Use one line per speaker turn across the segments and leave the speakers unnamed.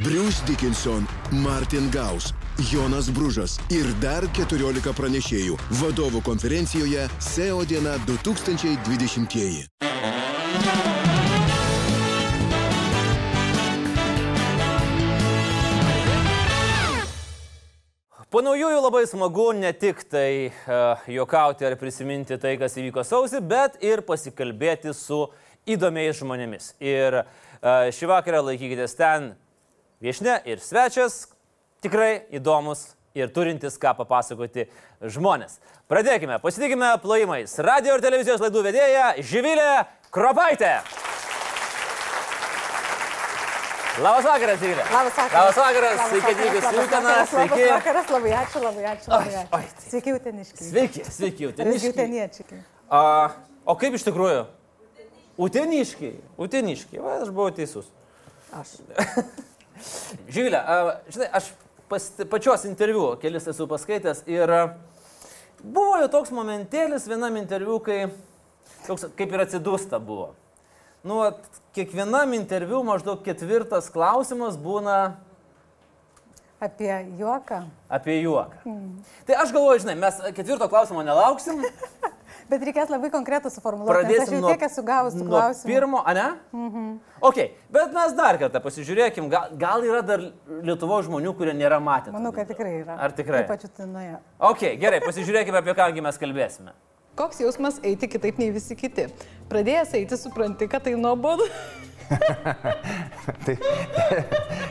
Bruce Dickinson, Martin Gaus, Jonas Bružas ir dar 14 pranešėjų vadovų konferencijoje SEO diena 2020.
Po naujųjų labai smagu ne tik tai uh, juokauti ar prisiminti tai, kas įvyko sausį, bet ir pasikalbėti su įdomiais žmonėmis. Ir uh, šį vakarą laikykitės ten viešne ir svečias, tikrai įdomus ir turintis ką papasakoti žmonės. Pradėkime, pasitikime plojimais. Radio ir televizijos laidų vedėja Živilė Kropaitė. Labas vakaras, Živilė.
Labas vakaras.
Labas vakaras, sveiki atvykus į Uteną, sveiki.
Labas vakaras, labai ačiū, labai ačiū. Labai
Oi,
ačiū.
oi, tai-
Sveiki, uteniškiai.
Sveiki, sveiki, uteniškiai.
uteniečiai.
A, o kaip iš tikrųjų? Uteniškiai, uteniškiai, va, aš buvau teisus.
Aš.
Živilė, žinai, aš pas, pačios interviu kelis esu paskaitęs ir buvo jau toks momentėlis vienam interviu, kai toks kaip ir atsidūsta buvo. Nu, vat, kiekvienam interviu maždaug ketvirtas klausimas būna
Apie juoką.
apie juoką. Tai aš galvoju, žinai, mes ketvirto klausimo nelauksim,
Bet reikės labai konkretų suformuoluoti. Aš
pradėsim
jau
nuo,
tiek esu gavus tų
nuo
klausimų.
pirmo, a ne? Mhm. Ok, bet mes dar kartą pasižiūrėkim, gal, gal yra dar Lietuvo žmonių, kurie nėra matę.
Manau, kad tikrai yra.
Ar tikrai?
Ypač utinoje.
Ok, gerai, pasižiūrėkime, apie kągi mes kalbėsime.
Koks jausmas eiti kitaip nei visi kiti? Pradėjęs eiti, supranti, kad tai nuobodu.
Tai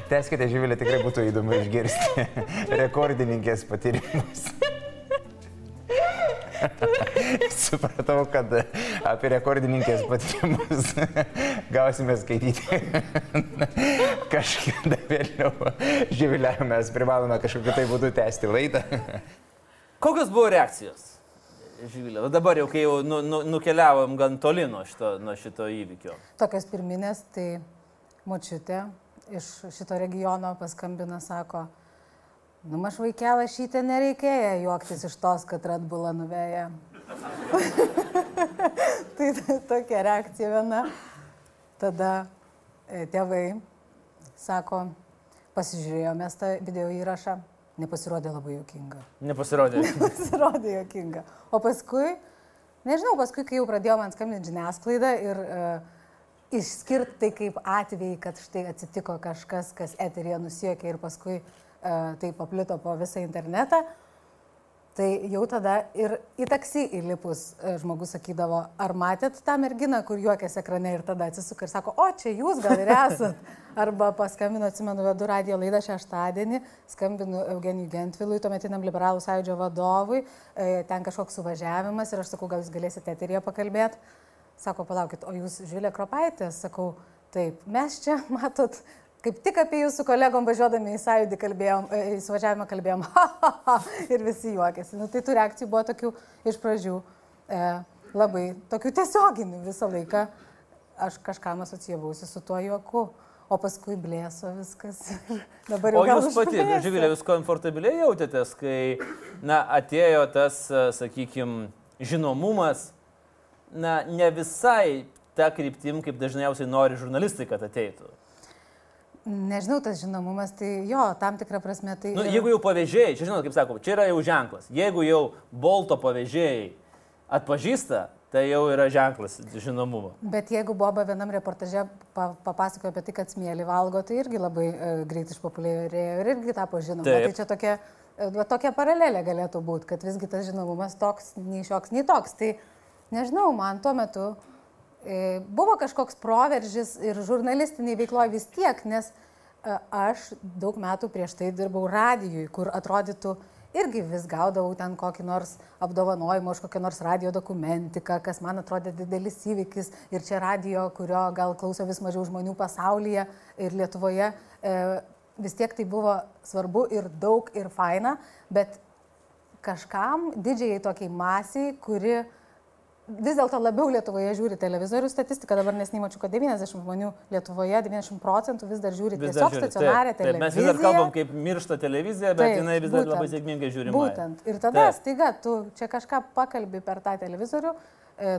teskite, Živilė, tikrai būtų įdomu išgirsti rekordininkės patyrimus. Supratau, kad apie rekordininkės patyrimus gausime skaityti kažkada vėliau. Živilė, mes privalome kažkokiu tai būdu tęsti laidą.
Kokios buvo reakcijos? Živilė, dabar jau, kai jau nu, nu, nukeliavom gan toli nuo šito, nuo šito įvykio.
Tokios pirminės, tai močiutė iš šito regiono paskambina, sako, nu maž vaikelą šitą nereikėjo juoktis iš tos, kad Radbula nuveja. tai ta- tokia reakcija viena. Tada e, tėvai sako, pasižiūrėjome tą video įrašą, nepasirodė labai jokinga.
Nepasirodė.
Pasirodė jokinga. O paskui, nežinau, paskui, kai jau pradėjo man skambinti žiniasklaida ir uh, išskirti tai kaip atvejai, kad štai atsitiko kažkas, kas eterija nusiekė ir paskui uh, tai paplito po visą internetą, tai jau tada ir į taksi įlipus uh, žmogus sakydavo, ar matėt tą merginą, kur juokėsi ekrane ir tada atsisuka ir sako, o čia jūs gal ir esat. Arba paskambino, atsimenu, vedu radio laidą šeštadienį, skambinu Eugenijui Gentvilui, tuometiniam liberalų sąjūdžio vadovui, e, ten kažkoks suvažiavimas ir aš sakau, gal jūs galėsite eterija pakalbėti. Sako, palaukit, o jūs Žiūlė Kropaitė? Sakau, taip, mes čia, matot, kaip tik apie jūsų kolegom važiuodami į sąjūdį kalbėjom, e, į suvažiavimą kalbėjom, ir visi juokėsi. Nu, tai tų reakcijų buvo tokių iš pradžių e, labai, tokių tiesioginių visą laiką. Aš kažkam asocijavausi su tuo juoku, o paskui blėso viskas. Dabar jau
O jūs pati. Živilė, jūs komfortabiliai jautėtės, kai, na, atėjo tas, sakykime, žinomumas, na, ne visai ta kryptim, kaip dažniausiai nori žurnalistai, kad ateitų.
Nežinau, tas žinomumas, tai jo, tam tikrą prasme tai...
Nu, jeigu jau pavėžėjai, čia žinot, kaip sakoma, čia yra jau ženklas. Jeigu jau bolto pavėžėjai atpažįsta, tai jau yra ženklas žinomumo.
Bet jeigu Boba vienam reportaže pa, papasakojo apie tai, kad smėlį valgo, tai irgi labai e, greit išpopuliarėjo ir irgi tapo žinoma.
Taip.
Tai čia tokia, e, tokia paralelė galėtų būti, kad visgi tas žinomumas toks, nei šioks, nei toks. Tai nežinau, man tuo metu buvo kažkoks proveržis ir žurnalistiniai veikloje vis tiek, nes e, aš daug metų prieš tai dirbau radijui, kur atrodytų irgi vis gaudavau ten kokį nors apdovanojimą už kokią nors radio dokumentiką, kas man atrodė didelis įvykis ir čia radio, kurio gal klauso vis mažiau žmonių pasaulyje ir Lietuvoje. E, vis tiek tai buvo svarbu ir daug ir faina, bet kažkam didžiai tokiai masiai, kuri vis dėlto labiau Lietuvoje žiūri televizorių statistiką, dabar nesnimačiau, kad 90 žmonių Lietuvoje, 90 procentų vis dar žiūri
Vis
tiesiog
žiūri.
stacionarę
Taip, taip,
televiziją.
Mes vis dar kalbam, kaip miršta televizija, bet
Taip,
jinai vis dar
būtent.
labai sėkmingai žiūrima.
Būtent. Ir tada
Taip.
staiga tu čia kažką pakalbi per tą televizorių e,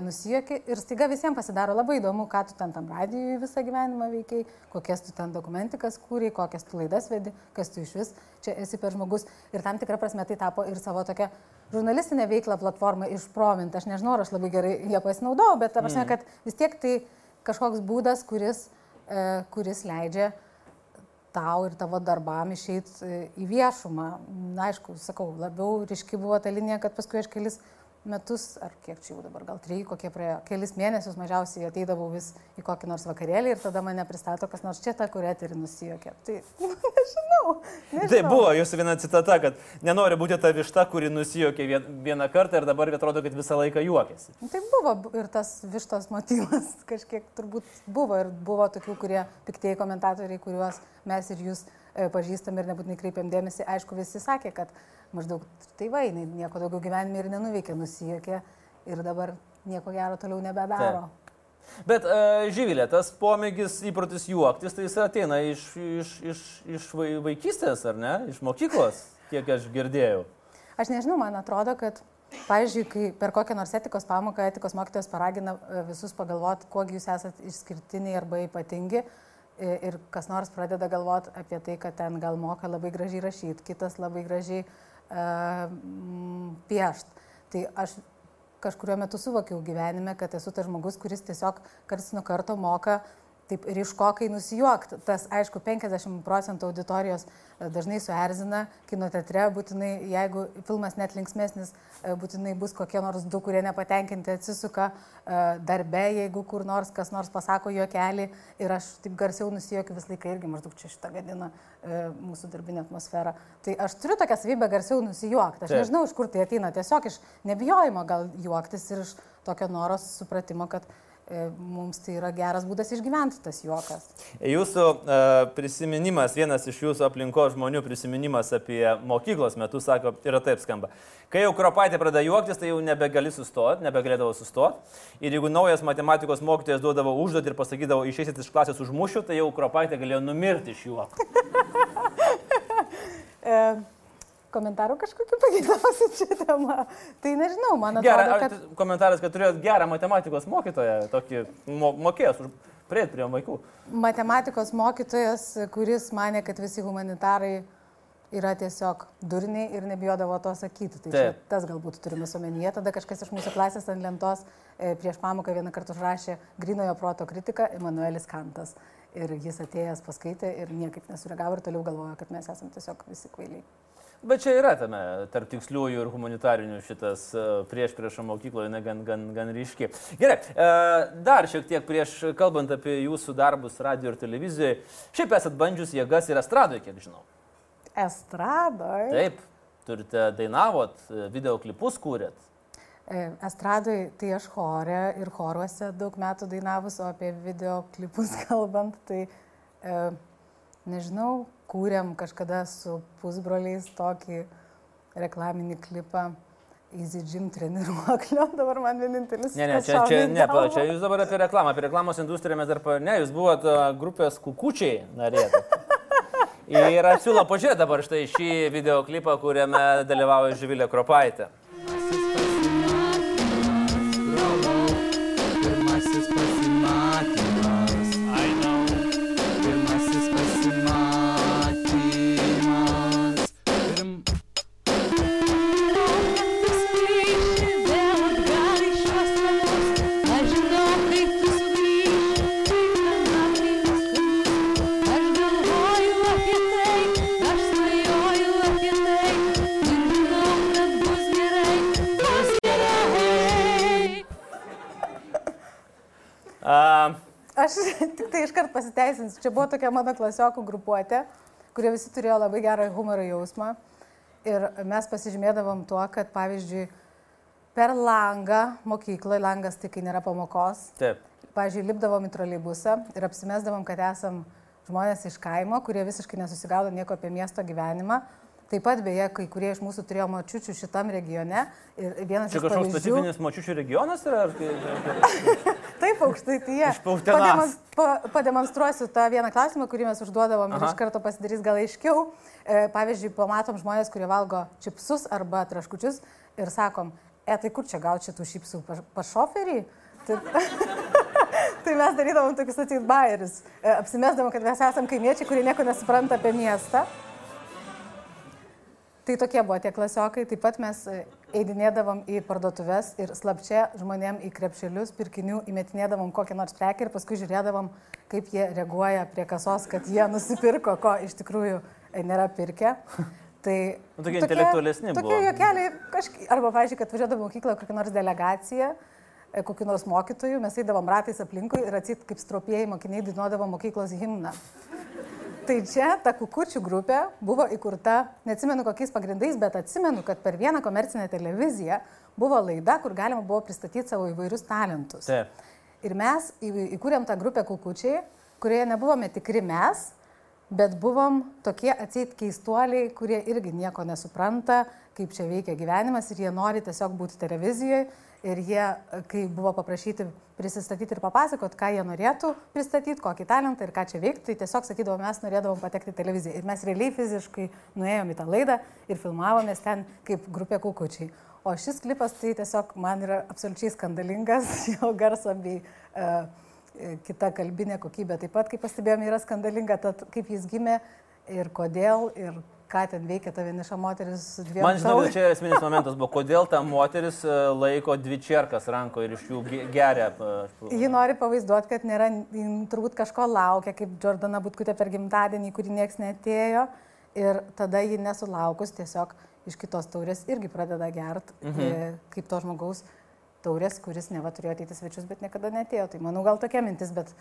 nusijoki ir staiga visiems pasidaro labai įdomu, ką tu ten tam radijui visą gyvenimą veikiai, kokias tu ten dokumentikas kūrei, kokias tu laidas vedi, kas tu iš vis čia esi per žmogus. Ir tam tikrą prasme tai tapo ir savo tokia žurnalistinė veikla platforma išprominta. Aš nežinau, ar aš labai gerai ją pasinaudojau, bet ta prasme, mm. kad vis tiek tai kažkoks būdas, kuris, e, kuris leidžia tau ir tavo darbam išeiti e, į viešumą. Na, aišku, sakau, labiau ryški buvo ta linija, kad paskui aš kelis metus, ar kiek čia jau dabar, gal trijai, kokie praėjo, kelis mėnesius mažiausiai ateidavau vis į kokį nors vakarėlį ir tada mane pristato kas nors čia tą, kurią eterį nusijokė. Tai nežinau, nežinau.
Tai buvo jūsų viena citata, kad nenori būti ta višta, kuri nusijokė vieną kartą ir dabar atrodo, kad visą laiką juokėsi.
Tai buvo ir tas vištos motyvas kažkiek turbūt buvo ir buvo tokių, kurie piktieji komentatoriai, kuriuos mes ir jūs pažįstam ir nebūtinai kreipiam dėmesį, aišku, visi sakė, kad maždaug tai va, jinai nieko daugiau gyvenime ir nenuveikė, nusijokė ir dabar nieko gero toliau nebedaro.
Taip. Bet uh, Žyvilė, tas pomėgis įprotis juoktis, tai jis ateina iš, iš, iš, iš vaikystės, ar ne? Iš mokyklos, kiek aš girdėjau.
Aš nežinau, man atrodo, kad, pavyzdžiui, kai per kokią nors etikos pamoką etikos mokytojas paragina e, visus pagalvoti, kuo jūs esate išskirtiniai arba ypatingi, ir kas nors pradeda galvoti apie tai, kad ten gal moka labai gražiai rašyti, kitas labai gražiai uh, piešt. Tai aš kažkurio metu suvokiau gyvenime, kad esu tas žmogus, kuris tiesiog karts nuo karto moka taip ryškokai nusijuokti. Tas, aišku, 50 procentų auditorijos e, dažnai suerzina kino teatre, būtinai, jeigu filmas net linksmėsnis, e, būtinai bus kokie nors du, kurie nepatenkinti atsisuka e, darbe, jeigu kur nors kas nors pasako juokelį ir aš taip garsiau nusijuokiu visą laiką irgi maždaug čia šitą gadina mūsų darbinę atmosferą. Tai aš turiu tokią savybę garsiau nusijuokti. Aš nežinau, iš kur tai ateina, tiesiog iš nebijojimo gal juoktis ir iš tokio noros supratimo, kad mums tai yra geras būdas išgyventi tas juokas.
Jūsų uh, prisiminimas, vienas iš jūsų aplinkos žmonių prisiminimas apie mokyklos metus, sako, yra taip skamba. Kai jau kropaitė pradeda juoktis, tai jau nebegali sustoti, nebegalėdavo sustoti. Ir jeigu naujas matematikos mokytojas duodavo užduotį ir pasakydavo, išeisit iš klasės užmušiu, tai jau kropaitė galėjo numirti iš juoko.
Komentarų kažkokiu pageidausiu čia tema. Tai nežinau, man atrodo,
Gera, kad... Komentaras, kad turėjot gerą matematikos mokytoją, tokį mo mokėjęs prieiti prie vaikų.
Matematikos mokytojas, kuris mane, kad visi humanitarai yra tiesiog durniai ir nebijodavo to sakyti. Tai Taip. tas galbūt turime omenyje. Tada kažkas iš mūsų klasės ant lentos e, prieš pamoką vieną kartą užrašė grinojo proto kritiką Emanuelis Kantas. Ir jis atėjęs paskaitė ir niekaip nesureagavo ir toliau galvojo, kad mes esame tiesiog visi kvailiai.
Bet čia yra tame tarp tiksliųjų ir humanitarinių šitas e, prieš priešą mokykloje gan, gan, gan ryški. Gerai, e, dar šiek tiek prieš kalbant apie jūsų darbus radio ir televizijoje. Šiaip esat bandžius jėgas ir estradoje, kiek žinau.
Estradoje?
Taip, turite dainavot, e, videoklipus kūrėt.
Estradui tai aš chorė ir choruose daug metų dainavus, o apie videoklipus kalbant, tai e, nežinau, kūrėm kažkada su pusbroliais tokį reklaminį klipą. Easy Gym treniruoklio, dabar man vienintelis.
Ne, ne, čia, čia, ne, pa, čia jūs dabar apie reklamą, apie reklamos industriją mes dar, pa, ne, jūs buvote grupės kukučiai narėti. Ir aš siūlau pažiūrėti dabar štai šį videoklipą, kuriame dalyvauja Živilė Kropaitė.
pasiteisinsiu. Čia buvo tokia mano klasiokų grupuotė, kurie visi turėjo labai gerą humoro jausmą. Ir mes pasižymėdavom tuo, kad pavyzdžiui, per langą mokykloje, langas tai kai nėra pamokos.
Taip.
Pavyzdžiui, lipdavom į troleibusą ir apsimesdavom, kad esam žmonės iš kaimo, kurie visiškai nesusigaudo nieko apie miesto gyvenimą. Taip pat, beje, kai kurie iš mūsų turėjo močiučių šitam regione. Ir vienas
Čia kažkoks pavyzdžių... specifinis močiučių regionas yra?
Taip, aukštai tai jie. Pademonst, pa, pademonstruosiu tą vieną klausimą, kurį mes užduodavom Aha. ir iš karto pasidarys gal aiškiau. E, pavyzdžiui, pamatom žmonės, kurie valgo čipsus arba traškučius ir sakom, e tai kur čia gauti šitų šypsų, pa, pa šoferį? Tai, tai mes darydavom tokius atseit bairius. E, Apsimesdavom, kad mes esame kaimiečiai, kurie nieko nesupranta apie miestą. Tai tokie buvo tie klasiokai. Taip pat mes e, eidinėdavom į parduotuvės ir slapčia žmonėm į krepšelius pirkinių įmetinėdavom kokią nors prekę ir paskui žiūrėdavom, kaip jie reaguoja prie kasos, kad jie nusipirko, ko iš tikrųjų e, nėra pirkę. Tai
Nu, tokie intelektualesni
tokie
buvo.
juokeliai, kažkaip, arba, pavyzdžiui, kad važiuodavo į mokyklą kokią nors delegaciją, e, kokiu nors mokytoju, mes eidavom ratais aplinkui ir atsit kaip stropėjai mokiniai dainuodavo mokyklos himną. Tai čia ta kukučių grupė buvo įkurta, neatsimenu kokiais pagrindais, bet atsimenu, kad per vieną komercinę televiziją buvo laida, kur galima buvo pristatyti savo įvairius talentus.
Taip.
Ir mes įkūrėm tą grupę kukučiai, kurioje nebuvome tikri mes, bet buvom tokie atseit keistuoliai, kurie irgi nieko nesupranta, kaip čia veikia gyvenimas ir jie nori tiesiog būti televizijoje. Ir jie, kai buvo paprašyti prisistatyti ir papasakot, ką jie norėtų pristatyti, kokį talentą ir ką čia veikti, tai tiesiog sakydavom, mes norėdavom patekti į televiziją. Ir mes realiai fiziškai nuėjom į tą laidą ir filmavomės ten kaip grupė kukučiai. O šis klipas tai tiesiog man yra absoliučiai skandalingas, jo garso bei uh, kita kalbinė kokybė taip pat, kaip pastebėjome, yra skandalinga, tad kaip jis gimė ir kodėl ir ką ten veikia ta vieniša moteris dviem
Man žinau, čia esminis momentas buvo, kodėl ta moteris e, laiko dvi čerkas ranko ir iš jų ge- geria. e,
Ji nori pavaizduoti, kad nėra, turbūt kažko laukia, kaip Jordana Butkutė per gimtadienį, kurį nieks netėjo. Ir tada ji nesulaukus tiesiog iš kitos taurės irgi pradeda gert, mhm. kaip to žmogaus taurės, kuris neva turėjo ateiti svečius, bet niekada netėjo. Tai manau, gal tokia mintis, bet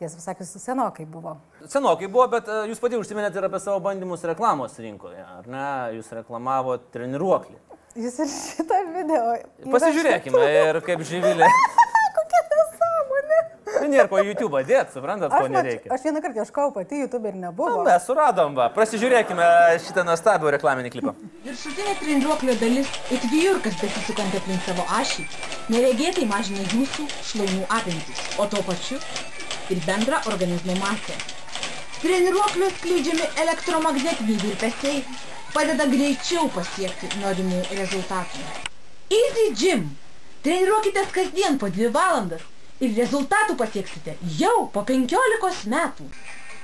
tiesą pasakius, senokai buvo.
Senokai buvo, bet e, jūs pati užsiminėte ir apie savo bandymus reklamos rinkoje, ar ne? Jūs reklamavo treniruoklį.
Jūs ir šitą video.
Pasižiūrėkime ir kaip žyvilė.
Kokia nesąmonė.
Tai nėra ko YouTube dėt, suprantat, ko nereikia.
aš vieną kartą ieškojau pati, YouTube ir
Na,
nebuvo.
mes suradom, va. Pasižiūrėkime šitą nuostabų reklaminį klipą.
Viršutinė treniruoklio dalis it vijurkas besisukanti aplink savo ašį, neregėtai mažina jūsų šlaunų apimtis, o tuo pačiu ir bendrą organizmo masę. Treniruoklio skleidžiami elektromagnetiniai virpesiai padeda greičiau pasiekti norimų rezultatų. Easy Gym. Treniruokitės kasdien po 2 valandas ir rezultatų pasieksite jau po 15 metų.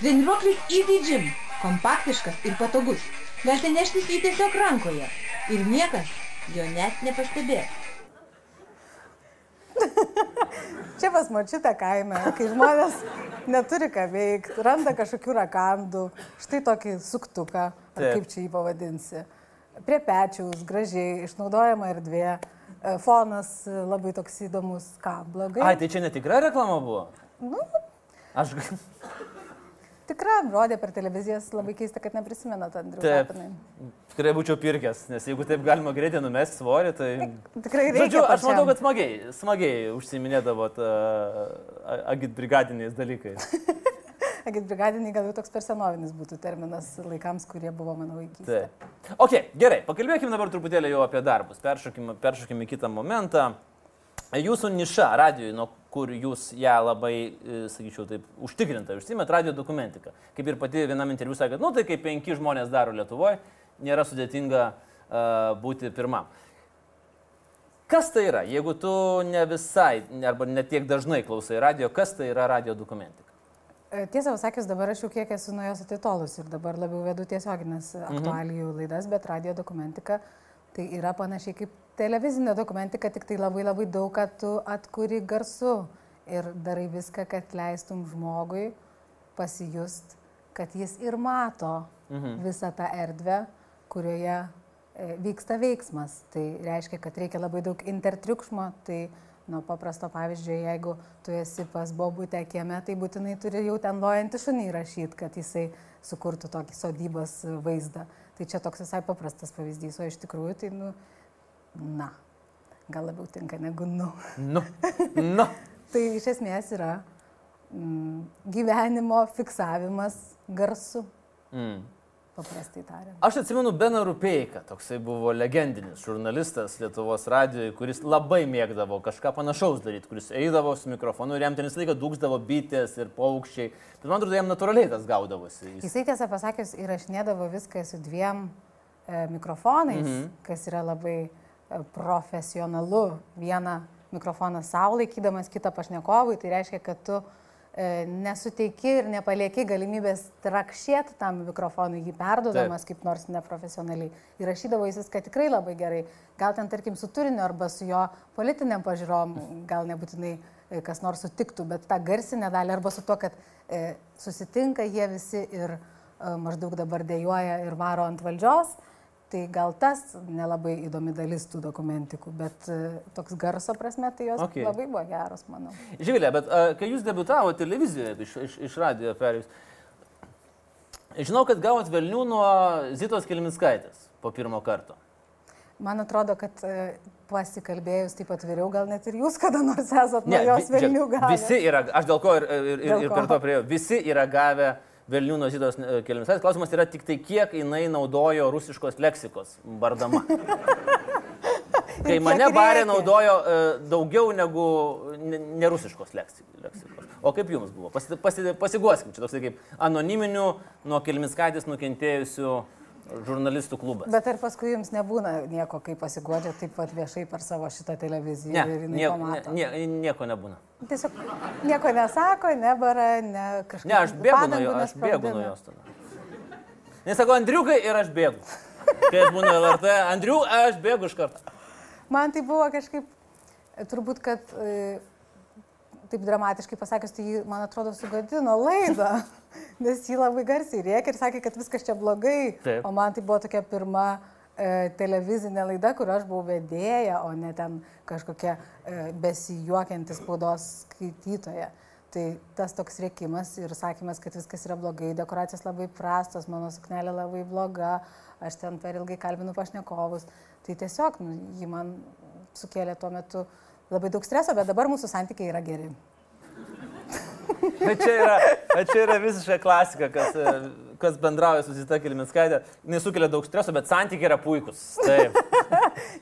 Treniruoklis Easy Gym. Kompaktiškas ir patogus. Galite neštis jį tiesiog rankoje ir niekas jo net nepastebės.
Čia pas mačiutę kaime, kai žmonės neturi ką veikti, randa kažkokių rakandų, štai tokį suktuką, ar
Taip.
kaip čia jį pavadinsi. Prie pečiaus, gražiai, išnaudojama erdvė, e, fonas e, labai toks įdomus, ką, blogai.
Ai, tai čia netikra reklama buvo?
Nu,
Aš...
tikra, rodė per televizijas, labai keista, kad neprisimena tą Andrių.
Taip.
Tapinai.
Tikrai būčiau pirkęs, nes jeigu taip galima greitai numesti svorį, tai...
Tikrai reikia.
Žodžiu, aš matau, kad smagiai, smagiai užsiminėdavot uh, agit brigadiniais dalykais.
Agit brigadiniai gal jau toks per senovinis būtų terminas laikams, kurie buvo mano vaikystė.
Taip. Ok, gerai, pakalbėkime dabar truputėlį jau apie darbus. Peršokime, peršokime į kitą momentą. Jūsų niša radijoje, nuo kur jūs ją labai, e, sakyčiau, taip užtikrintai užsimėt, radio dokumentiką. Kaip ir pati vienam interviu sakė, nu tai kaip penki žmonės daro Lietuvoje, nėra sudėtinga uh, būti pirmam. Kas tai yra, jeigu tu ne visai, arba ne tiek dažnai klausai radio, kas tai yra radio dokumentika?
E, Tiesą pasakius, dabar aš jau kiek esu nuo jos atitolus ir dabar labiau vedu tiesioginės aktualijų laidas, bet radio dokumentika tai yra panašiai kaip televizinė dokumentika, tik tai labai labai daug, kad tu atkuri garsu ir darai viską, kad leistum žmogui pasijust, kad jis ir mato visą tą erdvę, kurioje e, vyksta veiksmas. Tai reiškia, kad reikia labai daug intertriukšmo. Tai nuo paprasto pavyzdžio, jeigu tu esi pas bobutę kieme, tai būtinai turi jau ten lojantį šunį įrašyti, kad jisai sukurtų tokį sodybos vaizdą. Tai čia toks visai paprastas pavyzdys, o iš tikrųjų tai, nu, na, gal labiau tinka negu nu.
Nu, nu.
Tai iš esmės yra mm, gyvenimo fiksavimas garsu,
Mm.
Paprastai tariant.
Aš atsimenu Beną Rupeiką, toksai buvo legendinis žurnalistas Lietuvos radijoje, kuris labai mėgdavo kažką panašaus daryti, kuris eidavo su mikrofonu ir jam ten visą laiką dūksdavo bitės ir paukščiai. Bet man atrodo, jam natūraliai tas gaudavosi. Jis...
Jisai tiesą pasakius įrašinėdavo viską su dviem e, mikrofonais, mhm. kas yra labai e, profesionalu vieną mikrofoną savo laikydamas, kitą pašnekovui, tai reiškia, kad tu nesuteiki ir nepalieki galimybės trakšėti tam mikrofonui, jį perdodamas kaip nors neprofesionaliai. Įrašydavo jis viską tikrai labai gerai. Gal ten, tarkim, su turiniu arba su jo politiniam pažiūrom, gal nebūtinai e, kas nors sutiktų, bet tą garsinę dalį arba su to, kad e, susitinka jie visi ir e, maždaug dabar dėjoja ir varo ant valdžios. Tai gal tas nelabai įdomi dalis tų dokumentikų, bet e, toks garso prasme, tai jos
Okay.
labai buvo geros, manau.
Živilė, bet a, kai jūs debutavo televizijoje iš, iš, iš radijo perėjus, žinau, kad gavot Velnių nuo Zitos Kelminskaitės po pirmo karto.
Man atrodo, kad e, pasikalbėjus taip atviriau, gal net ir jūs kada nors esat nuo
Ne,
jos
vi- žiūrėk,
gavę.
Visi yra, aš dėl ko ir, ir, ir,
Dėl
ir per to prieėjau, visi yra gavę Velnių nuo Zitos e, Kelminskaitės. Klausimas yra tik tai, kiek jinai naudojo rusiškos leksikos bardama. Kai mane barė naudojo e, daugiau negu ne- nerusiškos leksi- leksikos. O kaip jums buvo? Pasi, pasi, pasiguoskim, čia toks kaip anoniminių nuo Kelminskaitės nukentėjusių žurnalistų klubas.
Bet ar paskui jums nebūna nieko, kai pasiguodžia taip pat viešai per savo šitą televiziją
Ne, nieko, ne,
pamato?
nie, nieko nebūna.
Tiesiog nieko nesako, nebara, ne kažkas.
Ne, aš bėgu nuo jo, aš bėgu nuo jos tada. Nesakau, Andriukai ir aš bėgu. Kai aš būnu LRT, Andriu, aš bėgu iš karto.
Man tai buvo kažkaip, turbūt, kad e, taip dramatiškai pasakius, tai man atrodo, sugadino laidą, nes jį labai garsiai rėkė ir sakė, kad viskas čia blogai.
Taip.
O man tai buvo tokia pirma e, televizinė laida, kur aš buvau vedėja, o ne ten kažkokia e, besijuokiantis spaudos skaitytoja. Tai tas toks rėkimas ir sakymas, kad viskas yra blogai, dekoracijos labai prastos, mano suknelė labai bloga, aš ten per ilgai kalbinu pašnekovus. Tai tiesiog nu, jį man sukėlė tuo metu labai daug streso, bet dabar mūsų santykiai yra geri.
Bet čia yra, bet čia yra visiška klasika, kas, e, kas bendrauja su Zita Kelminskaitė. Jis sukelia daug streso, bet santykiai yra puikus. Taip.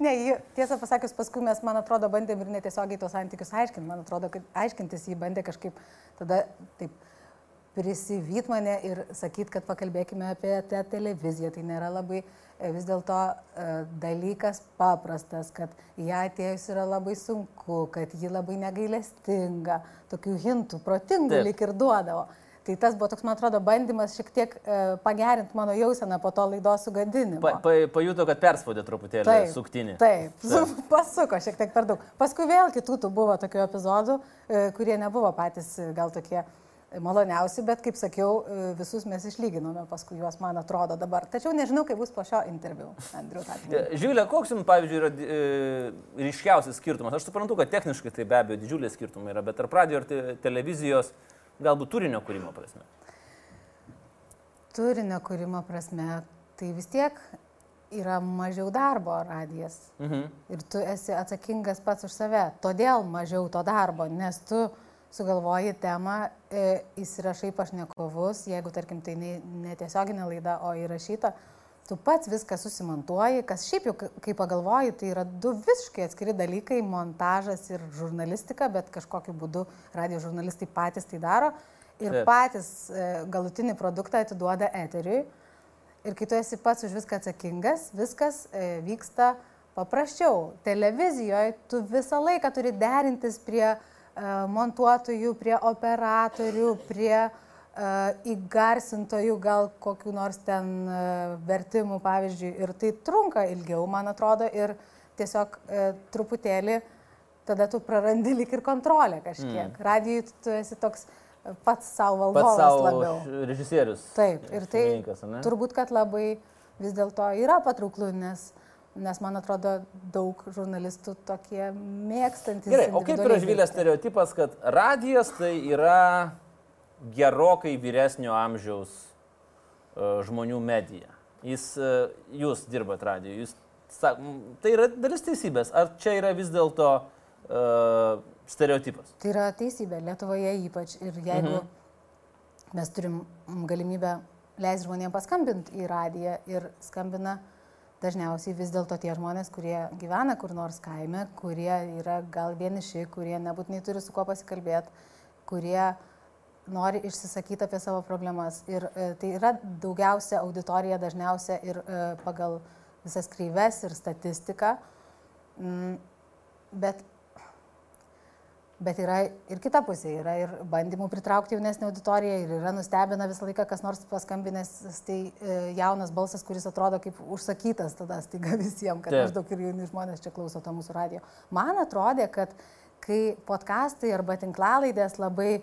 Ne, jį, tiesą pasakius, paskui mes, man atrodo, bandėm ir netiesiogiai tos santykius aiškinti. Man atrodo, kad aiškintis jį bandė kažkaip tada taip prisivyt mane ir sakyt, kad pakalbėkime apie tą televiziją. Tai nėra labai e, vis dėlto e, dalykas paprastas, kad ją atėjus yra labai sunku, kad ji labai negailestinga, tokių hintų, protingų
Taip.
lik ir duodavo. Tai tas buvo toks, man atrodo, bandymas šiek tiek e, pagerinti mano jauseną po to laidos sugadinimo.
Pa, pa, pajuto, kad perspaudė truputėlį suktinį.
Taip, taip. pasuko šiek tiek per daug. Paskui vėl kitų tų buvo tokių epizodų, e, kurie nebuvo patys e, gal tokie maloniausi, bet kaip sakiau, visus mes išlyginome paskui juos, man atrodo dabar. Tačiau nežinau, kaip bus po šio interviu, Andriu Tatinė.
Žiūrė, koks jums, pavyzdžiui, yra e, ryškiausias skirtumas? Aš suprantu, kad techniškai tai be abejo didžiuliai skirtumai yra, bet tarp radio ir te, televizijos galbūt turinio kūrimo prasme.
Turinio kūrimo prasme, tai vis tiek yra mažiau darbo radijas.
Mhm.
Ir tu esi atsakingas pats už save. Todėl mažiau to darbo, nes tu sugalvoji temą, e, įsirašai pašnekovus, jeigu, tarkim, tai ne, ne tiesioginė laida, o įrašyta, tu pats viską susimontuoji, kas šiaip jau, kai- pagalvoji, tai yra du visiškai atskiri dalykai - montažas ir žurnalistika, bet kažkokiu būdu radio žurnalistai patys tai daro ir patys e, galutinį produktą atiduoda eteriui. Ir kai tu esi pats už viską atsakingas, viskas e, vyksta paprasčiau. Televizijoje tu visą laiką turi derintis prie e, montuotojų, prie operatorių, prie e, įgarsintojų, gal kokiu nors ten e, vertimų, pavyzdžiui. Ir tai trunka ilgiau, man atrodo, ir tiesiog e, truputėlį tada tu prarandi lik ir kontrolę kažkiek. Mm. Radijui tu- esi toks e, pats savo
Pats
valdovas
savo
labiau.
režisierius.
Taip, ir tai turbūt, kad labai vis dėlto yra patrauklu, nes, nes man atrodo daug žurnalistų tokie mėgstantis.
Gerai, o kaip yra žvilės stereotipas, kad radijas tai yra gerokai vyresnio amžiaus e, žmonių medija? Jis, e, jūs dirbat radijoje, jūs, tai yra dalis teisybės, ar čia yra vis dėlto uh, stereotipas?
Tai yra teisybė, Lietuvoje ypač. Ir jeigu mhm. mes turim galimybę leisti žmonėms paskambinti į radiją ir skambina dažniausiai vis dėlto tie žmonės, kurie gyvena kur nors kaime, kurie yra gal vieniši, kurie nebūtinai turi su kuo pasikalbėti, kurie nori išsisakyti apie savo problemas. Ir e, tai yra daugiausia auditorija dažniausia ir e, pagal visas kreives ir statistiką Mm, bet, bet yra ir kita pusė, yra ir bandymų pritraukti jaunesnį auditoriją ir yra nustebina visą laiką kas nors paskambinęs, tai e, jaunas balsas, kuris atrodo kaip užsakytas tada staiga visiems, kad maždaug ir jauni žmonės čia klauso to mūsų radio. Man atrodė, kad kai podkastai arba tinklalaidės labai e,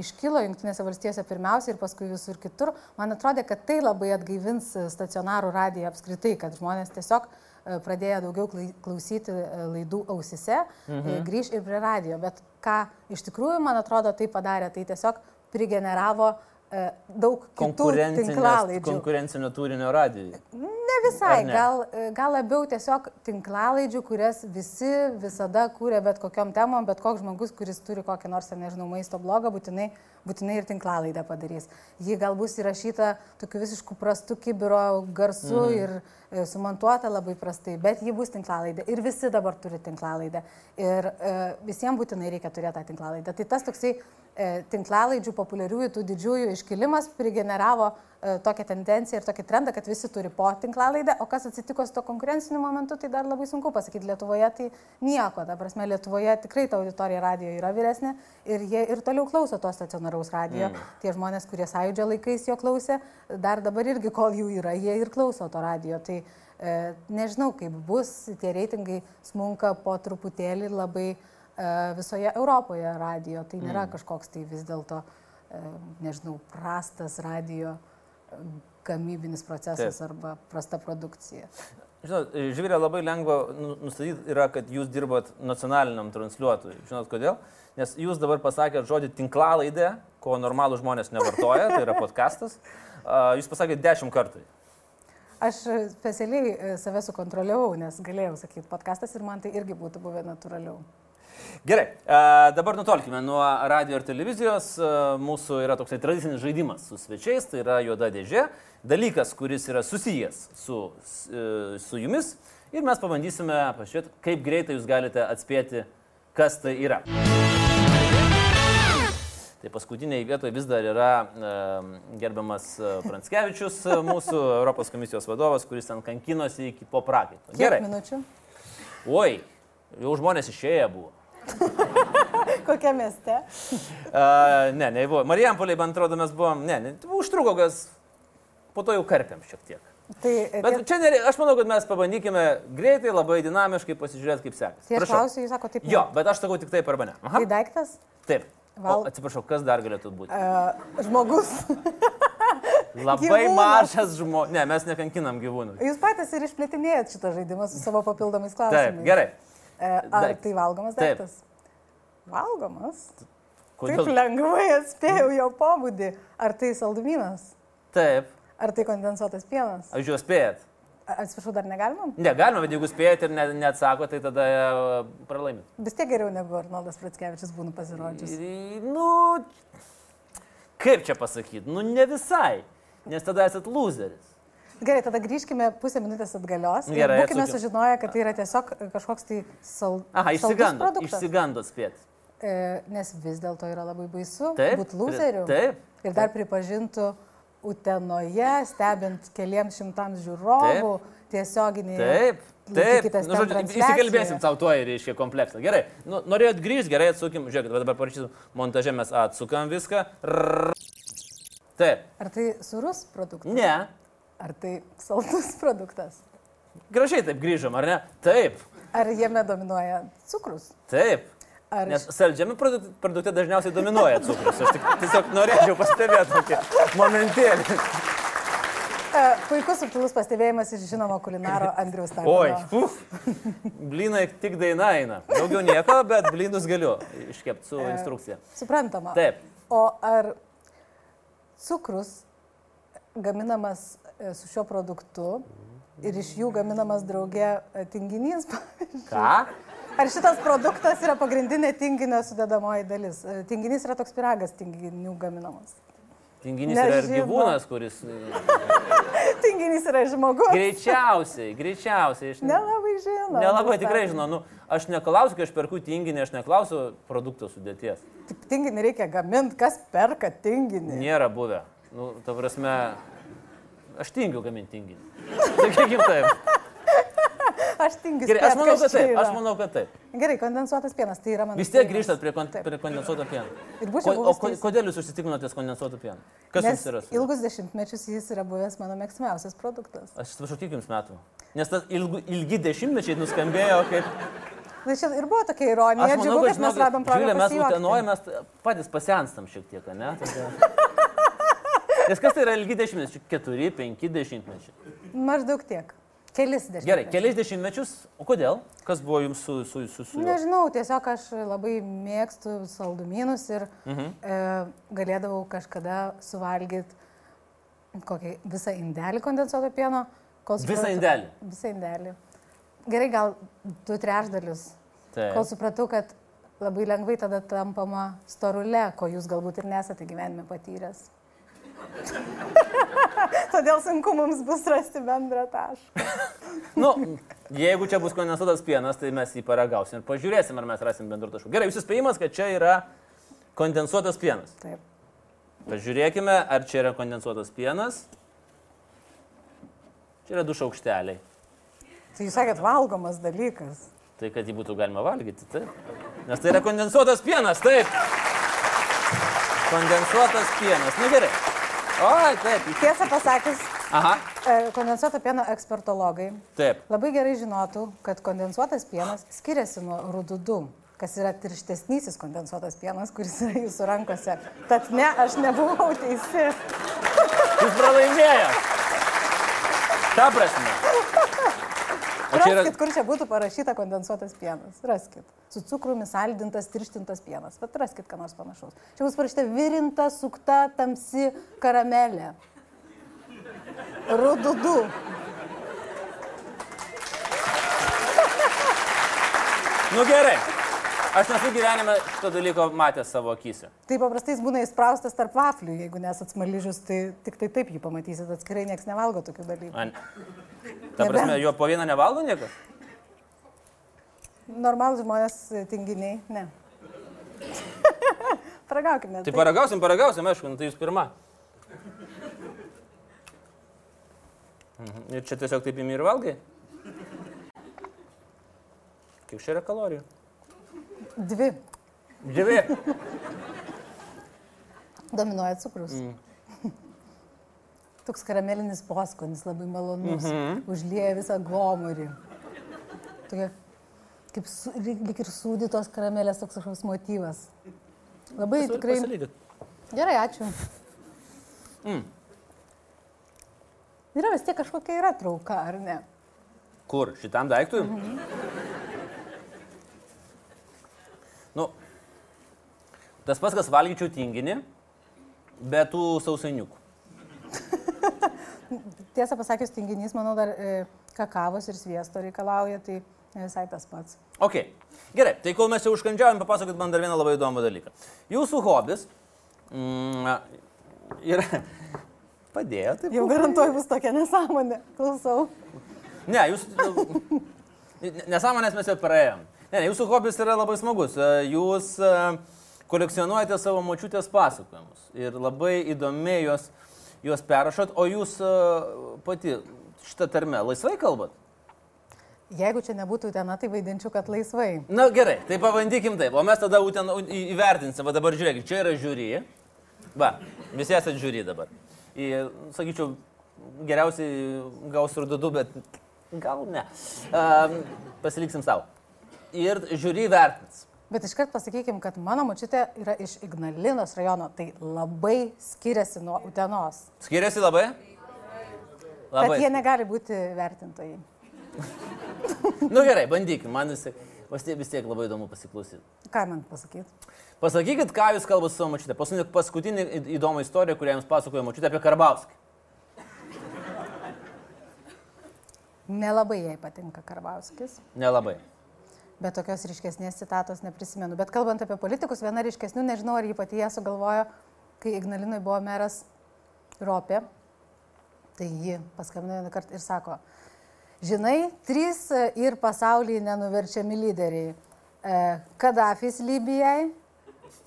iškilo Junktinėse valstijose pirmiausia ir paskui visur kitur, man atrodė, kad tai labai atgaivins stacionarų radiją apskritai, kad žmonės tiesiog e, pradėjo daugiau klausyti e, laidų ausise, mhm. grįž ir prie radio. Bet ką iš tikrųjų, man atrodo, tai padarė, tai tiesiog prigeneravo e, daug.
Konkurencinio turinio radijui.
Ne visai,
ne?
gal, gal labiau tiesiog tinklalaidžių, kurias visi visada kūrė bet kokiam temom, bet koks žmogus, kuris turi kokį nors, nežinau, maisto blogą, būtinai, būtinai ir tinklalaidą padarys. Ji gal bus įrašyta tokiu visišku prastu kibiro garsu mhm. ir e, sumontuota labai prastai, bet ji bus tinklalaidė. Ir visi dabar turi tinklalaidę. Ir e, visiems būtinai reikia turėti tą tinklalaidę. Tai tas toksai e, tinklalaidžių populiariųjų, tų didžiųjų iškilimas prigeneravo e, tokią tendenciją ir tokį trendą, kad visi turi po tinklalaidę, o kas atsitiko su to konkurenciniu momentu, tai dar labai sunku pasakyti. Lietuvoje tai nieko, ta prasme, Lietuvoje tikrai ta auditorija radio yra vyresnė ir jie ir toliau klauso to stacionaraus radio. Mm. Tie žmonės, kurie sąjūdžio laikais jo klausė, dar dabar irgi, kol jų yra, jie ir klauso to radio. Tai e, nežinau, kaip bus, tie reitingai smunka po truputėlį labai e, visoje Europoje radio. Tai nėra mm. kažkoks tai vis dėlto, e, nežinau, prastas radio e, gamybinis procesas
Taip.
arba prasta produkcija.
Žinot, žvirė labai lengva nu- nustatyti yra, kad jūs dirbat nacionaliniam transliuotojui. Žinot kodėl? Nes jūs dabar pasakėt žodį tinklalaidė, ko normalų žmonės nevartoja, tai yra podcastas. Jūs pasakėt dešimt kartų.
Aš e, specialiai e, save sukontroliavau, nes galėjau sakyti podcastas ir man tai irgi būtų buvę natūraliau.
Gerai, a, dabar nutolkime nuo radio ir televizijos. A, Mūsų yra toksai tradicinis žaidimas su svečiais, tai yra juoda dėžė. Dalykas, kuris yra susijęs su, e, su jumis. Ir mes pabandysime pažiūrėti, kaip greitai jūs galite atspėti, kas tai yra. Tai paskutiniai vietoje vis dar yra e, gerbiamas e, Pranskevičius, e, mūsų Europos komisijos vadovas, kuris ten kankinosi iki po prakaito. Gerai.
minučių?
Oi, jau žmonės išėję buvo.
Kokia mieste?
Uh, ne, nebuvo. Marijampoliai, man atrodo, mes buvom, ne, ne užtruko gas, po to jau karpiam šiek tiek.
Tai,
Bet
tie-
čia nereikia, aš manau, kad mes pabandykime greitai, labai dinamiškai pasižiūrėti, kaip sekasi.
tai aš klausiu, jūs sakote taip.
Jo, bet aš sakau tik taip arba ne. Aha.
Tai daiktas?
Taip.
Val-
O, atsiprašau, kas dar galėtų būti?
Uh, žmogus.
Labai
gyvūnas.
mažas žmogus. Ne, mes nekankinam gyvūnų.
Jūs patys ir išplėtinėjat šitą žaidimą su savo papildomais
Taip,
klausimais.
gerai.
E, Ar tai valgomas
Taip.
daiktas? Valgomas? Taip
Kodėl?
lengvai atspėjau jo pobūdį. Ar tai saldumynas?
Taip.
Ar tai kondensuotas pienas?
Aš juos spėjat.
A- Atsiprašau, dar negalima?
Ne, galima, bet jeigu spėjat ir ne, neatsako, tai tada e, pralaimit.
Vis tiek geriau negu Arnoldas Pratskevičius būna pasirodžius.
Ir, Nu, kaip čia pasakyti, nu ne visai, nes tada esat loseris.
Gerai, tada grįžkime pusę minutės atgalios.
Gerai,
Būkime
atsukim.
sužinoję, kad tai yra tiesiog kažkoks tai sal...
Aha, išsigando, išsigando spėt.
E, nes vis dėlto yra labai baisu
Taip,
būti loseriu.
taip,
Ir dar pripažintų Utenoje, stebint keliems šimtams žiūrovų tiesioginį.
Taip, taip. Nu, žodžiu, įsikalbėsim tau tuo ir iškiai kompleksą. Gerai, nu, norėjot grįžti, gerai atsukim, žiūrėkit, dabar parašysiu montaže, mes atsukam viską. Rrrr. Taip,
Ar tai surus produktas?
ne.
Ar tai saldus produktas?
Gražiai taip grįžom, ar ne? Taip,
Ar jame dominuoja cukrus?
taip.
Ar
Nes saldžiame produkte, dažniausiai dominuoja cukrus. Aš tik, tiesiog norėčiau pastebėti tokį momentėlį.
E, puikus subtilus pastebėjimas iš žinomo kulinaro Andriaus Tapino.
Oi, uf. Blinai tik daina eina. Daugiau nieko, bet blinus galiu iškepti su instrukcija.
Suprantama.
Taip.
O ar cukrus gaminamas e, su šiuo produktu ir iš jų gaminamas draugė e, tinginys?
Ką?
Ar šitas produktas yra pagrindinė tinginio sudedamoji dalis? E, Tinginys yra toks piragas tinginių gaminamas.
Tinginys yra ir gyvūnas, kuris
Tinginys yra žmogus.
greičiausiai, greičiausiai. Ne-
Nelabai žinau.
nelabai tikrai žinau. Nu, aš neklausiu, kai aš perku tinginį, aš neklausiu produkto sudėties.
Tik tinginį reikia gaminti, kas perka tinginį.
Nėra buvę. Nu, ta prasme, aš tingiu gaminti tinginį. Sakykim taip.
Aš tingiu.
Gerai, aš manau, kad taip. Aš manau, kad taip.
Gerai, kondensuotas pienas, tai yra mano.
Vis tiek grįžtat prie, kon,
Taip.
prie kondensuoto pieno.
Ir būčiau
Ko, o ko, kodėl jūs užsitikrinate ties kondensuoto pieno? Kas
Nes
jums yra? su-
ilgus dešimtmečius jis yra buvęs mano mėgstamiausias produktas.
Aš atsiprašau, kiek jums metų? Nes tas ilgu, ilgi dešimtmečiai nuskambėjo kaip...
Na čia ir buvo tokia ironija. Džiugu,
kad
mes radom progą.
Žiūrė, mes utenoje, mes patys pasenstam šiek tiek, ne? Tada... Nes kas tai yra ilgi dešimtmečiai? Keturi, penki dešimtmečiai.
Maždaug tiek. Kelis dešimtmečius.
Gerai, keliais dešimtmečius. O kodėl? Kas buvo jums su... su, su, su?
Nežinau, tiesiog aš labai mėgstu saldumynus ir
Mhm.
e, galėdavau kažkada suvalgyti kokį visą indelį kondensuoto pieno.
Visą
supratau-
indelį?
Visą indelį. Gerai, gal du trešdalius.
Taip.
Kol supratau, kad labai lengvai tada tampama storule, ko jūs galbūt ir nesate gyvenime patyręs. Todėl sunku mums bus rasti bendrą tašką.
Nu, jeigu čia bus kondensuotas pienas, tai mes jį paragausim ir pažiūrėsim, ar mes rasim bendrų taškų. Gerai, jūsų spėjimas, kad čia yra kondensuotas pienas.
Taip.
Pažiūrėkime, ar čia yra kondensuotas pienas. Čia yra du šaukšteliai.
Tai jūs sakėt valgomas dalykas.
Tai kad jį būtų galima valgyti, taip. Nes tai yra kondensuotas pienas, taip. Kondensuotas pienas. Na gerai. O, taip.
Tiesą pasakius,
Aha.
e, kondensuoto pieno ekspertologai
Taip.
labai gerai žinotų, kad kondensuotas pienas skiriasi nuo rududų, kas yra tirštesnysis kondensuotas pienas, kuris yra jūsų rankose. Tad ne, aš nebuvau teisi.
Jūs pralaimėjote. Ta prasme. Čia yra...
Raskit, kur čia būtų parašyta kondensuotas pienas. Raskit. Su cukrumi saldintas, tirštintas pienas. Bet raskit, ką nors panašaus. Čia bus parašyta virinta, sukta, tamsi karamelė. Rududu.
Nu gerai. Aš nesu gyvenime šito dalyko matęs savo akise.
Tai paprastai jis būna įspraustas tarp vaflių, jeigu nesat smaližius, tai tik tai taip jį pamatysit, atskirai niekas nevalgo tokių dalykų.
An... Ta prasme, jo po vieną nevalgo niekas?
Normalus žmonės tinginiai, ne. Paragaukime.
Tai paragausim, paragausim, aišku, nu, tai jūs pirma. Mhm. Ir čia tiesiog taip įmi ir valgai? Kiek čia yra kalorijų?
Dvi.
Džiavė.
Dominuoja cukrus. Mm. Toks karamelinis poskonis, labai malonus. Mm -hmm. Užlieja visą gomurį. Tokia, kaip su, lyg ir sūdytos karamelės toks kažkoks motyvas. Labai tikrai.
Pasilykit.
Gerai, ačiū. Mm. Yra vis tiek kažkokia yra trauka, ar ne?
Kur? Šitam daiktui? Mhm. Tas pats, kas valgyčiau tinginį, be tų sausainiukų.
Tiesą pasakius, tinginys, manau, dar e, kakavos ir sviesto reikalauja, tai ne visai tas pats.
Ok, gerai, tai kol mes jau užkandžiavom, papasakot man dar vieną labai įdomų dalyką. Jūsų hobis mm, yra... Padėjo, taip.
Jau garantuoju bus tokia nesąmonė. Klausau.
Ne, jūs... Nesąmonės mes jau praėjom. Ne, ne, jūsų hobis yra labai smagus. E, Jūs e, kolekcionuojate savo močiutės pasakojimus ir labai įdomiai juos, juos perrašot, o jūs e, pati šitą tarmę laisvai kalbat?
Jeigu čia nebūtų ten, tai vaidinčiau, kad laisvai.
Na gerai, tai pabandykim taip, o mes tada ten įvertinsim, va dabar žiūrėkit, čia yra žiūri. Va, visi esate žiūri dabar. Į, sakyčiau, geriausiai gaus ir dudu, bet gal ne. Um, pasiliksim savo. Ir žiūri vertins.
Bet iškart pasakykim, kad mano močiutė yra iš Ignalinos rajono, tai labai skiriasi nuo Utenos.
Skiriasi labai?
Bet jie negali būti vertintojai.
Nu gerai, bandykim, man vis tiek, vis tiek, labai įdomu pasiklausyti.
Ką man pasakyti?
Pasakykit, ką jūs kalbate su savo močiutė. Paskutinė, paskutinė į- įdomu istorija, kurią jums pasakojo močiutė apie Karbauskį.
Nelabai jai patinka Karbauskis,
Nelabai.
Bet tokios ryškesnės citatos neprisimenu. Bet kalbant apie politikus, viena ryškesnių, nežinau, ar jį pati ją sugalvojo, kai Ignalinui buvo meras Ropė. Tai ji paskambino vieną kartą ir sako, žinai, trys ir pasaulyje nenuverčiami lyderiai. E, Kadafis Libijai,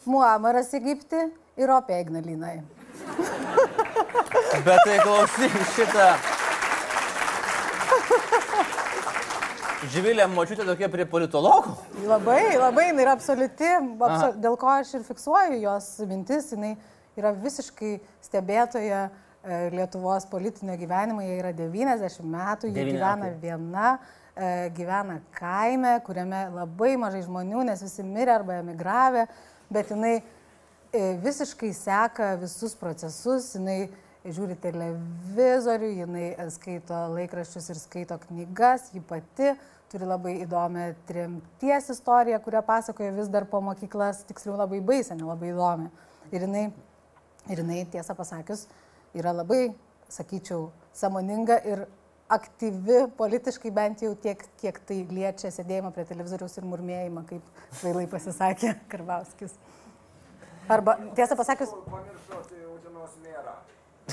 Muamaras Egipti ir Ropė Ignalinai.
Bet tai klausyk šitą. Živilė močiutė tokia prie politologų.
Labai, labai, jinai yra absoliuti, absol... dėl ko aš ir fiksuoju jos mintis, jinai yra visiškai stebėtoja e, Lietuvos politinio gyvenimo, jie yra 90 metų, jie
90,
gyvena viena, e, gyvena kaime, kuriame labai mažai žmonių, nes visi mirė arba emigravę, bet jinai e, visiškai seka visus procesus, jinai žiūri televizorių, jinai skaito laikraščius ir skaito knygas, ji pati turi labai įdomią trimties istoriją, kurią pasakoja vis dar po mokyklas, tiksliau labai baisę, nelabai įdomi. Ir jinai, ir jinai, tiesą pasakius, yra labai, sakyčiau, samoninga ir aktyvi politiškai bent jau tiek, kiek tai liečia sėdėjimą prie televizoriaus ir murmėjimą, kaip kvailai pasisakė Karbauskis. Arba, tiesą pasakius,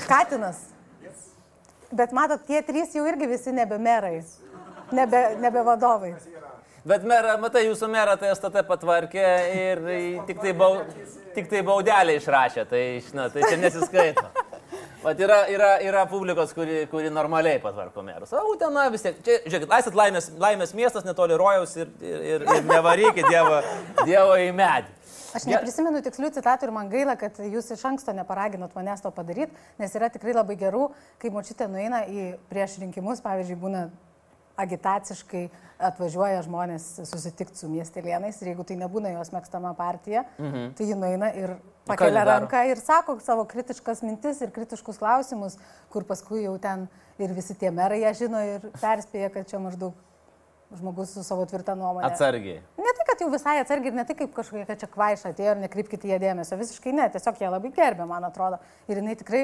Katinas. Bet matot, tie trys jau irgi visi nebe merai, nebe, nebe vadovai.
Bet merą, matai, jūsų merą tai STT patvarkė ir tik tai, bau, tik tai baudelį išrašė, tai, žinot, tai čia nesiskaito. Vat yra, yra, yra publikos, kuri, kuri normaliai patvarko merus. O, Utena vis tiek. Čia, žiūrėkit, esat laimės, laimės miestas, netoli rojaus ir, ir, ir, ir nevarykit dievo, dievo į medį.
Aš neprisimenu tikslių citatų ir man gaila, kad jūs iš anksto neparaginot manęs to padaryti, nes yra tikrai labai gerų, kai močiutė nueina į prieš rinkimus, pavyzdžiui, būna agitaciškai atvažiuoja žmonės susitikti su miestelėnais ir jeigu tai nebūna jos mėgstama partija, mhm. tai ji nueina ir pakelia ranką ir sako savo kritiškas mintis ir kritiškus klausimus, kur paskui jau ten ir visi tie merai ją žino ir perspėja, kad čia maždaug žmogus su savo tvirta nuomonė.
Atsargiai.
Ne tai, kad jau visai atsargiai ir ne tai kaip kažkokia, čia kvaiša atėjo ir nekreipkite jie dėmesio, visiškai ne, tiesiog jie labai gerbė, man atrodo. Ir jinai tikrai,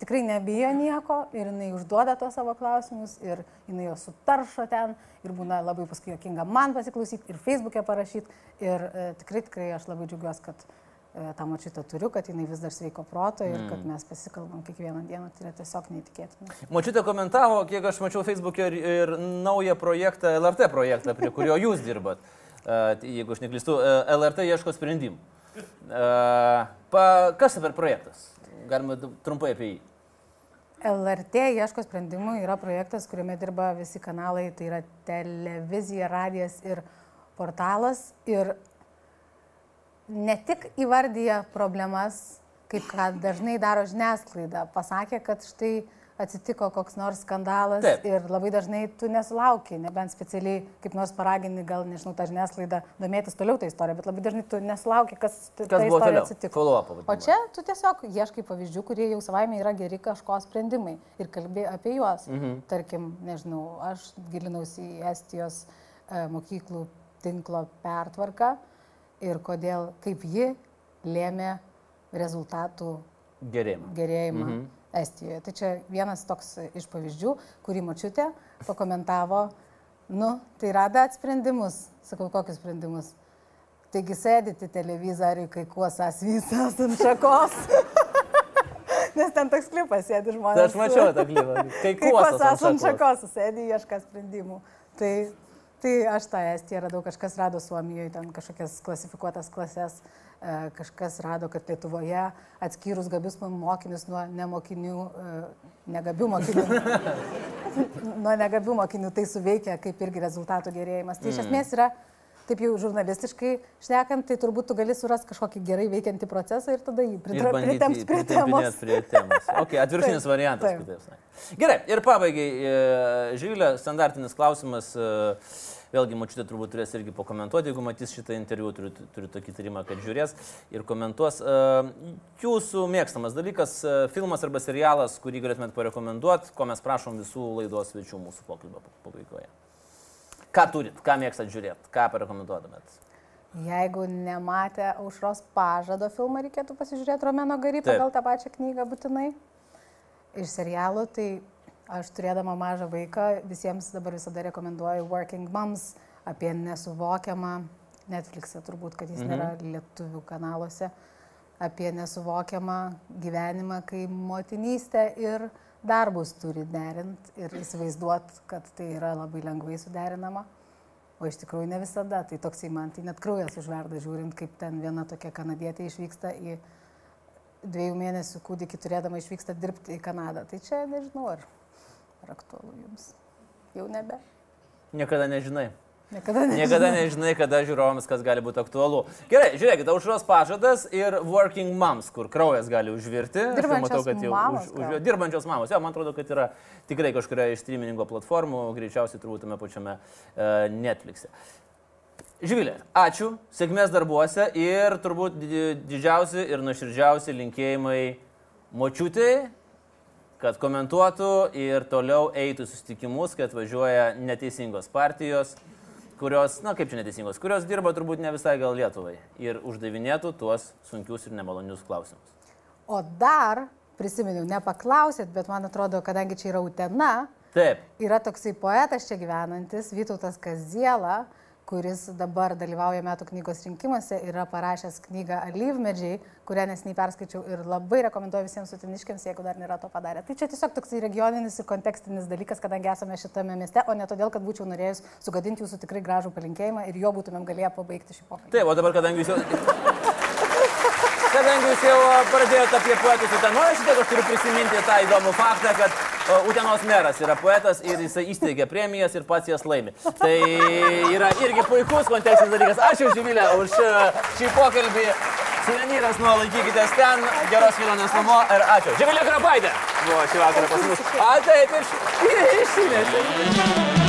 tikrai nebijo nieko ir jinai užduoda tuos savo klausimus ir jinai juos sutaršo ten ir būna labai paskui jokinga man pasiklausyti ir Facebook'e parašyti. Ir e, tikrai, tikrai aš labai džiaugiuosi, kad e, tą mačiutę turiu, kad jinai vis dar sveiko proto ir kad mes pasikalbam kiekvieną dieną, tai yra tiesiog neįtikėtina.
Močiutė komentavo, kiek aš mačiau Facebook'e ir, ir naują projektą, LRT projektą, prie kurio jūs dirbat. Uh, jeigu aš neklystu, uh, LRT ieško sprendimų. Uh, pa, kas tai per projektas? Galima trumpai apie jį.
LRT ieško sprendimų yra projektas, kuriame dirba visi kanalai, tai yra televizija, radijas ir portalas. Ir ne tik įvardyja problemas, kaip kad dažnai daro žiniasklaida, pasakė, kad štai atsitiko koks nors skandalas
Taip.
ir labai dažnai tu nesulauki, nebent specialiai kaip nors paragini, gal nežinau, tą žiniasklaidą domėtis toliau tą istoriją, bet labai dažnai tu nesulauki, kas, ta
Kas buvo
istorija
toliau?
atsitiko. O čia tu tiesiog ieškai pavyzdžių, kurie jau savaime yra geri kažko sprendimai ir kalbė apie juos. Mhm. Tarkim, nežinau, aš gilinausi į Estijos e, mokyklų tinklo pertvarką ir kodėl, kaip ji lėmė rezultatų
Gerėjimą.
gerėjimą mhm. Estijoje. Tai čia vienas toks iš pavyzdžių, kurį mačiutė pakomentavo, nu, tai rada atsprendimus. Sakau, kokius sprendimus? Taigi sėdite televizoriui, kai kuosas visas ant šakos. Nes ten toks klipas sėdi žmonės.
Tai aš mačiau tą klipą. Kai kuosas ant šakos.
sėdi, ieška sprendimų. Tai, tai aš tą Estiją radau, kažkas rado Suomijoje, ten kažkokias klasifikuotas klases, e, kažkas rado, kad Lietuvoje atskyrus gabius mokinius nuo nemokinių, e, negabių mokinių, nuo negabių mokinių tai suveikia kaip irgi rezultatų gerėjimas. Tai iš esmės yra, taip jau žurnalistiškai šnekant, tai turbūt tu gali surasti kažkokį gerai veikiantį procesą ir tada jį
Ir
pritra-
bandyti
pritemps prie temos.
Prie temos. Ok, atvirkštinis variantas,
taip.
kitaip sakant. Gerai, ir pabaigai, e, Živilė, standartinis klausimas. e, Vėlgi, mačiute, turbūt turės irgi pakomentuoti, jeigu matys šitą interviu, turiu, turiu tokį tyrimą, kad žiūrės ir komentuos. E, Jūsų mėgstamas dalykas, filmas arba serialas, kurį galėtumėt parekomenduoti, ko mes prašom visų laidos svečių mūsų pokalbio pabaigoje. Ką turit, ką mėgstat žiūrėti, ką parekomenduotumėt?
Jeigu nematė aušros pažado filmą, reikėtų pasižiūrėti Romeno
Taip.
pagal tą pačią knygą būtinai. Iš serialų, tai aš turėdama mažą vaiką visiems dabar visada rekomenduoju Working Moms apie nesuvokiamą, Netflix'e turbūt, kad jis mhm. nėra lietuvių kanaluose, apie nesuvokiamą gyvenimą, kai motinystę ir darbus turi derinti ir įsivaizduot, kad tai yra labai lengvai suderinama. O iš tikrųjų ne visada. Tai toksai man, tai net kraujas užverda žiūrint, kaip ten viena tokia kanadietė išvyksta į dviejų mėnesių kūdikį turėdama išvyksta dirbti į Kanadą. Tai čia nežinau, ar, ar aktualu jums. Jau nebe.
Niekada nežinai.
Niekada ne.
Niekada nežinai, kada žiūrovams kas gali būti aktualu. Gerai, žiūrėkit, aušros pažadas ir working moms, kur kraujas gali užvirti. Aš jau
Dirbančios mamos
už, už, dirbančios mamos. Jo, man atrodo, kad yra tikrai kažkuria iš streamingo platformų, greičiausiai turbūt tame pačiame uh, Netflix'e. Živilė, ačiū, sėkmės darbuose ir turbūt di- didžiausi ir nuoširdžiausi linkėjimai močiutėjai, kad komentuotų ir toliau eitų susitikimus, kad važiuoja neteisingos partijos, kurios, na kaip čia neteisingos, kurios dirba turbūt ne visai gal Lietuvai ir uždavinėtų tuos sunkius ir nemalonius klausimus.
O dar, prisiminiau, nepaklausėt, bet man atrodo, kadangi čia yra Utena,
Taip,
yra toksai poetas čia gyvenantis, Vytautas Kaziela, kuris dabar dalyvauja metų knygos rinkimuose, yra parašęs knygą Alyvmedžiai, kurią nesiniai perskaičiau ir labai rekomenduoju visiems sutiniškiams, jeigu dar nėra to padarę. Tai čia tiesiog toksai regioninis ir kontekstinis dalykas, kadangi esame šitame mieste, o ne todėl, kad būčiau norėjus sugadinti jūsų tikrai gražų palinkėjimą ir jo būtumėm galėję pabaigti šį pokalbį.
taip, o dabar kadangi jūs jau... Kadangi jūs jau pradėjote apie poetus Utenoje, tiek aš turiu prisiminti tą įdomų faktą, kad Utenos meras yra poetas ir jisai įsteigia premijas ir pats jas laimi. Tai yra irgi puikus kontekstinis dalykas. Ačiū Živilė už šį pokalbį. Suvenyras nuo laikykitės ten, geros kelionės namo ir ačiū. Živilė Krapaitė buvo šį vakarą pas mus. A taip, iš, išsinešė.